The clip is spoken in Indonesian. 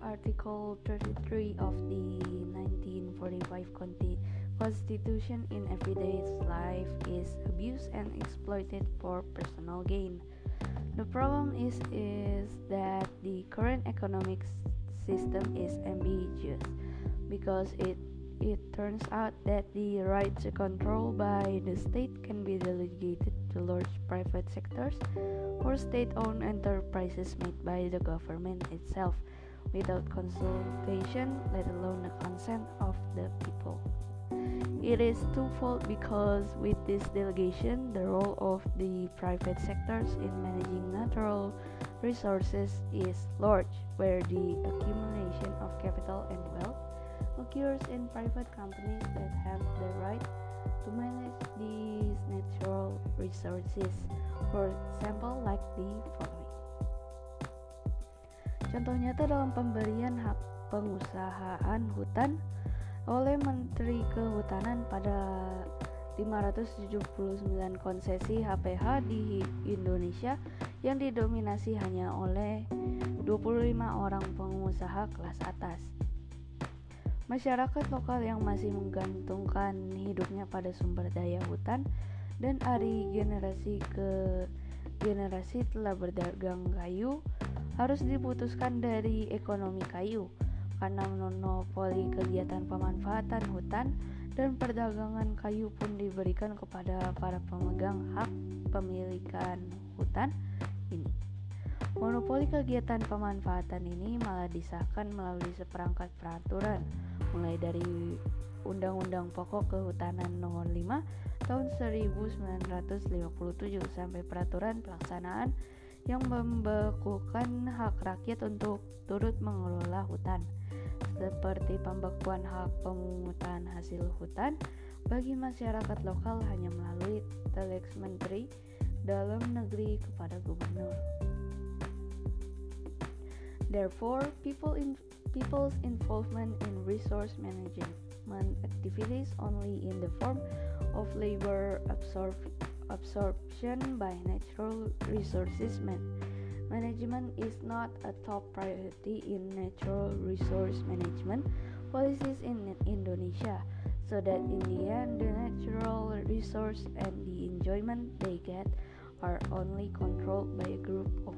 Article 33 of the 1945 Constitution in everyday life is abused and exploited for personal gain. The problem is is that the current economic system is ambiguous because it it turns out that the right to control by the state can be delegated to large private sectors or state-owned enterprises made by the government itself without consultation, let alone the consent of the people. It is twofold because with this delegation, the role of the private sectors in managing natural resources is large, where the accumulation of capital and wealth occurs in private companies that have the right to manage these natural resources. For example, like the following. Contoh nyata dalam pemberian hak pengusahaan hutan oleh Menteri Kehutanan pada 579 konsesi HPH di Indonesia yang didominasi hanya oleh 25 orang pengusaha kelas atas. Masyarakat lokal yang masih menggantungkan hidupnya pada sumber daya hutan dan hari generasi ke generasi telah berdagang kayu harus diputuskan dari ekonomi kayu karena monopoli kegiatan pemanfaatan hutan dan perdagangan kayu pun diberikan kepada para pemegang hak pemilikan hutan ini. Monopoli kegiatan pemanfaatan ini malah disahkan melalui seperangkat peraturan, mulai dari Undang-Undang Pokok Kehutanan Nomor 5 Tahun 1957 sampai peraturan pelaksanaan yang membekukan hak rakyat untuk turut mengelola hutan, seperti pembekuan hak pemungutan hasil hutan bagi masyarakat lokal hanya melalui telex menteri dalam negeri kepada gubernur. Therefore, people in, people's involvement in resource management activities only in the form of labor absorption absorption by natural resources man management is not a top priority in natural resource management policies in Indonesia so that in the end the natural resource and the enjoyment they get are only controlled by a group of